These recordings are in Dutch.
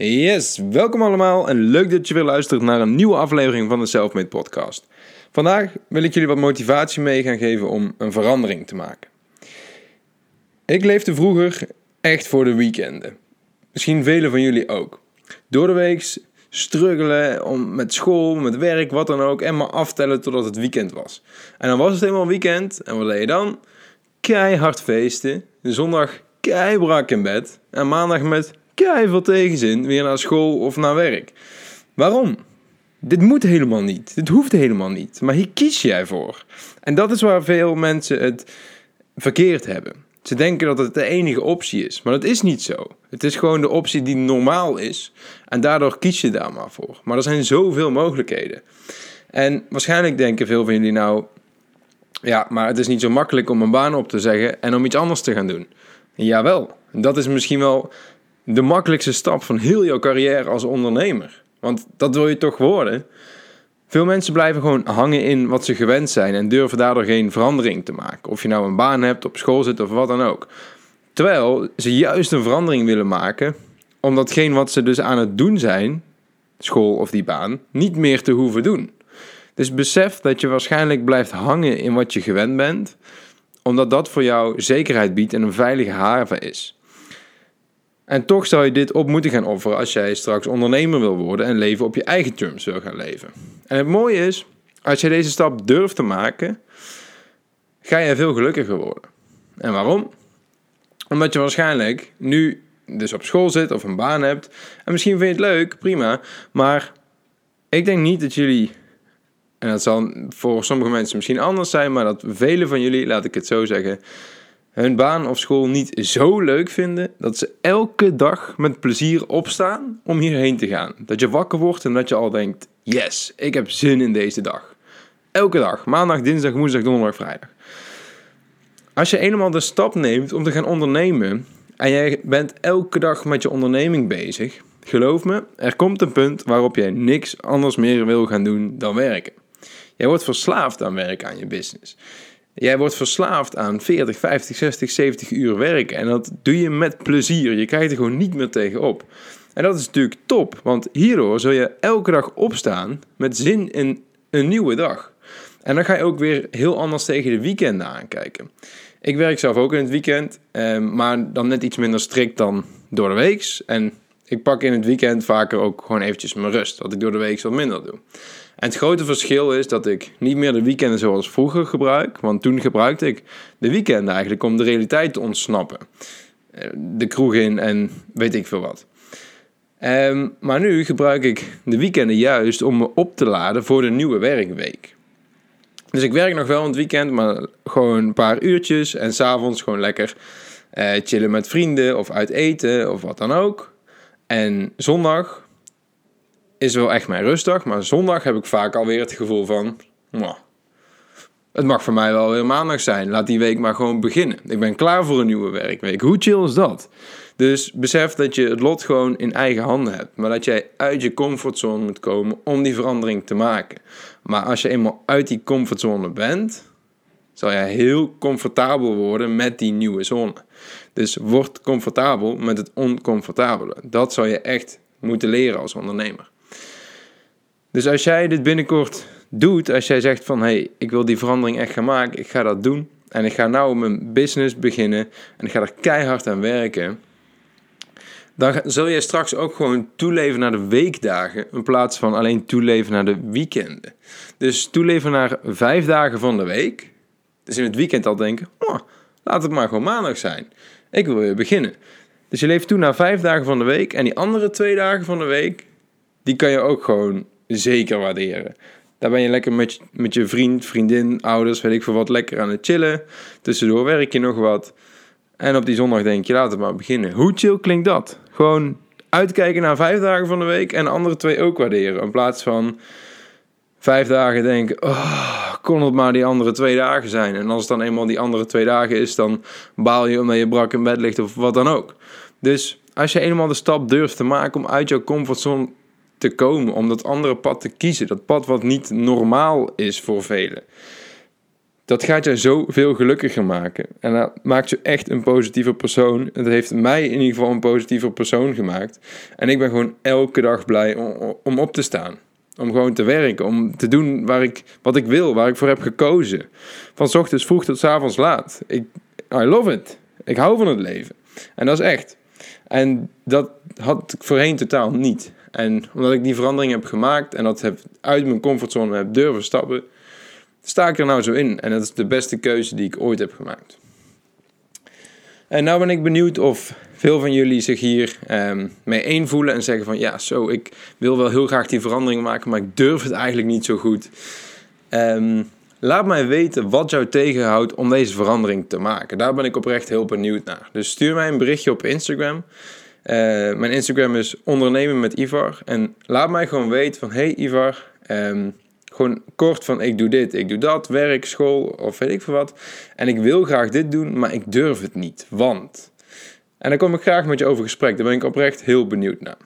Yes, welkom allemaal en leuk dat je weer luistert naar een nieuwe aflevering van de Selfmade Podcast. Vandaag wil ik jullie wat motivatie mee gaan geven om een verandering te maken. Ik leefde vroeger echt voor de weekenden. Misschien velen van jullie ook. Door de week struggelen om, met school, met werk, wat dan ook, en maar aftellen totdat het weekend was. En dan was het helemaal weekend en wat deed je dan? Keihard feesten, zondag keibrak in bed en maandag met veel tegenzin weer naar school of naar werk. Waarom? Dit moet helemaal niet. Dit hoeft helemaal niet. Maar hier kies jij voor. En dat is waar veel mensen het verkeerd hebben. Ze denken dat het de enige optie is. Maar dat is niet zo. Het is gewoon de optie die normaal is. En daardoor kies je daar maar voor. Maar er zijn zoveel mogelijkheden. En waarschijnlijk denken veel van jullie nou. Ja, maar het is niet zo makkelijk om een baan op te zeggen en om iets anders te gaan doen. Jawel, dat is misschien wel de makkelijkste stap van heel jouw carrière als ondernemer. Want dat wil je toch worden. Veel mensen blijven gewoon hangen in wat ze gewend zijn en durven daardoor geen verandering te maken. Of je nou een baan hebt, op school zit of wat dan ook. Terwijl ze juist een verandering willen maken, om datgene wat ze dus aan het doen zijn, school of die baan, niet meer te hoeven doen. Dus besef dat je waarschijnlijk blijft hangen in wat je gewend bent, omdat dat voor jou zekerheid biedt en een veilige haven is. En toch zou je dit op moeten gaan offeren als jij straks ondernemer wil worden en leven op je eigen terms wil gaan leven. En het mooie is, als je deze stap durft te maken, ga je veel gelukkiger worden. En waarom? Omdat je waarschijnlijk nu dus op school zit of een baan hebt. En misschien vind je het leuk, prima. Maar ik denk niet dat jullie, en dat zal voor sommige mensen misschien anders zijn, maar dat vele van jullie, laat ik het zo zeggen, hun baan of school niet zo leuk vinden dat ze elke dag met plezier opstaan om hierheen te gaan. Dat je wakker wordt en dat je al denkt: yes, ik heb zin in deze dag. Elke dag, maandag, dinsdag, woensdag, donderdag, vrijdag. Als je eenmaal de stap neemt om te gaan ondernemen en jij bent elke dag met je onderneming bezig, geloof me, er komt een punt waarop jij niks anders meer wil gaan doen dan werken. Jij wordt verslaafd aan werken aan je business. Jij wordt verslaafd aan 40, 50, 60, 70 uur werken. En dat doe je met plezier. Je krijgt er gewoon niet meer tegenop. En dat is natuurlijk top, want hierdoor zul je elke dag opstaan met zin in een nieuwe dag. En dan ga je ook weer heel anders tegen de weekenden aankijken. Ik werk zelf ook in het weekend, eh, maar dan net iets minder strikt dan door de week. En ik pak in het weekend vaker ook gewoon eventjes mijn rust, wat ik door de week wat minder doe. En het grote verschil is dat ik niet meer de weekenden zoals vroeger gebruik. Want toen gebruikte ik de weekenden eigenlijk om de realiteit te ontsnappen. Eh, de kroeg in en weet ik veel wat. Um, maar nu gebruik ik de weekenden juist om me op te laden voor de nieuwe werkweek. Dus ik werk nog wel het weekend, maar gewoon een paar uurtjes. En s'avonds gewoon lekker uh, chillen met vrienden of uit eten of wat dan ook. En zondag is wel echt mijn rustdag. Maar zondag heb ik vaak alweer het gevoel van... het mag voor mij wel weer maandag zijn. Laat die week maar gewoon beginnen. Ik ben klaar voor een nieuwe werkweek. Hoe chill is dat? Dus besef dat je het lot gewoon in eigen handen hebt. Maar dat jij uit je comfortzone moet komen om die verandering te maken. Maar als je eenmaal uit die comfortzone bent, zal jij heel comfortabel worden met die nieuwe zone. Dus word comfortabel met het oncomfortabele. Dat zal je echt moeten leren als ondernemer. Dus als jij dit binnenkort doet, als jij zegt van hé, hey, ik wil die verandering echt gaan maken, ik ga dat doen en ik ga nou mijn business beginnen en ik ga er keihard aan werken, dan zul je straks ook gewoon toeleven naar de weekdagen in plaats van alleen toeleven naar de weekenden. Dus toeleven naar vijf dagen van de week. Dus in het weekend al denken, laat het maar gewoon maandag zijn. Ik wil weer beginnen. Dus je leeft toe naar vijf dagen van de week en die andere twee dagen van de week, die kan je ook gewoon zeker waarderen. Daar ben je lekker met met je vriend, vriendin, ouders, weet ik veel wat, lekker aan het chillen. Tussendoor werk je nog wat. En op die zondag denk je, laat het maar beginnen. Hoe chill klinkt dat? Gewoon uitkijken naar vijf dagen van de week en de andere twee ook waarderen. In plaats van vijf dagen denken, oh, kon het maar die andere twee dagen zijn. En als het dan eenmaal die andere twee dagen is, dan baal je omdat je brak in bed ligt of wat dan ook. Dus als je eenmaal de stap durft te maken om uit jouw comfortzone te komen, om dat andere pad te kiezen. Dat pad wat niet normaal is voor velen. dat gaat je zoveel gelukkiger maken. En dat maakt je echt een positieve persoon. Het heeft mij in ieder geval een positieve persoon gemaakt. En ik ben gewoon elke dag blij om, om op te staan. Om gewoon te werken, om te doen waar ik, wat ik wil, waar ik voor heb gekozen. Van ochtends vroeg tot s avonds laat. Ik, I love it. Ik hou van het leven. En dat is echt. En dat had ik voorheen totaal niet. En omdat ik die verandering heb gemaakt en dat heb uit mijn comfortzone heb durven stappen, sta ik er nou zo in. En dat is de beste keuze die ik ooit heb gemaakt. En nou ben ik benieuwd of veel van jullie zich hier um, mee één voelen en zeggen van ja, zo, ik wil wel heel graag die verandering maken, maar ik durf het eigenlijk niet zo goed. Um, laat mij weten wat jou tegenhoudt om deze verandering te maken. Daar ben ik oprecht heel benieuwd naar. Dus stuur mij een berichtje op Instagram. Uh, mijn Instagram is ondernemen met Ivar. En laat mij gewoon weten van hey Ivar, um, gewoon kort van ik doe dit, ik doe dat, werk, school of weet ik veel wat. En ik wil graag dit doen, maar ik durf het niet, want... En daar kom ik graag met je over gesprek. Daar ben ik oprecht heel benieuwd naar.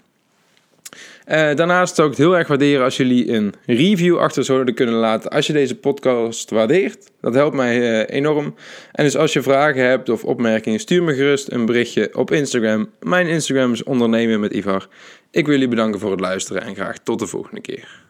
Uh, daarnaast zou ik het heel erg waarderen als jullie een review achter zouden kunnen laten als je deze podcast waardeert. Dat helpt mij uh, enorm. En dus als je vragen hebt of opmerkingen, stuur me gerust een berichtje op Instagram. Mijn Instagram is ondernemen met Ivar. Ik wil jullie bedanken voor het luisteren en graag tot de volgende keer.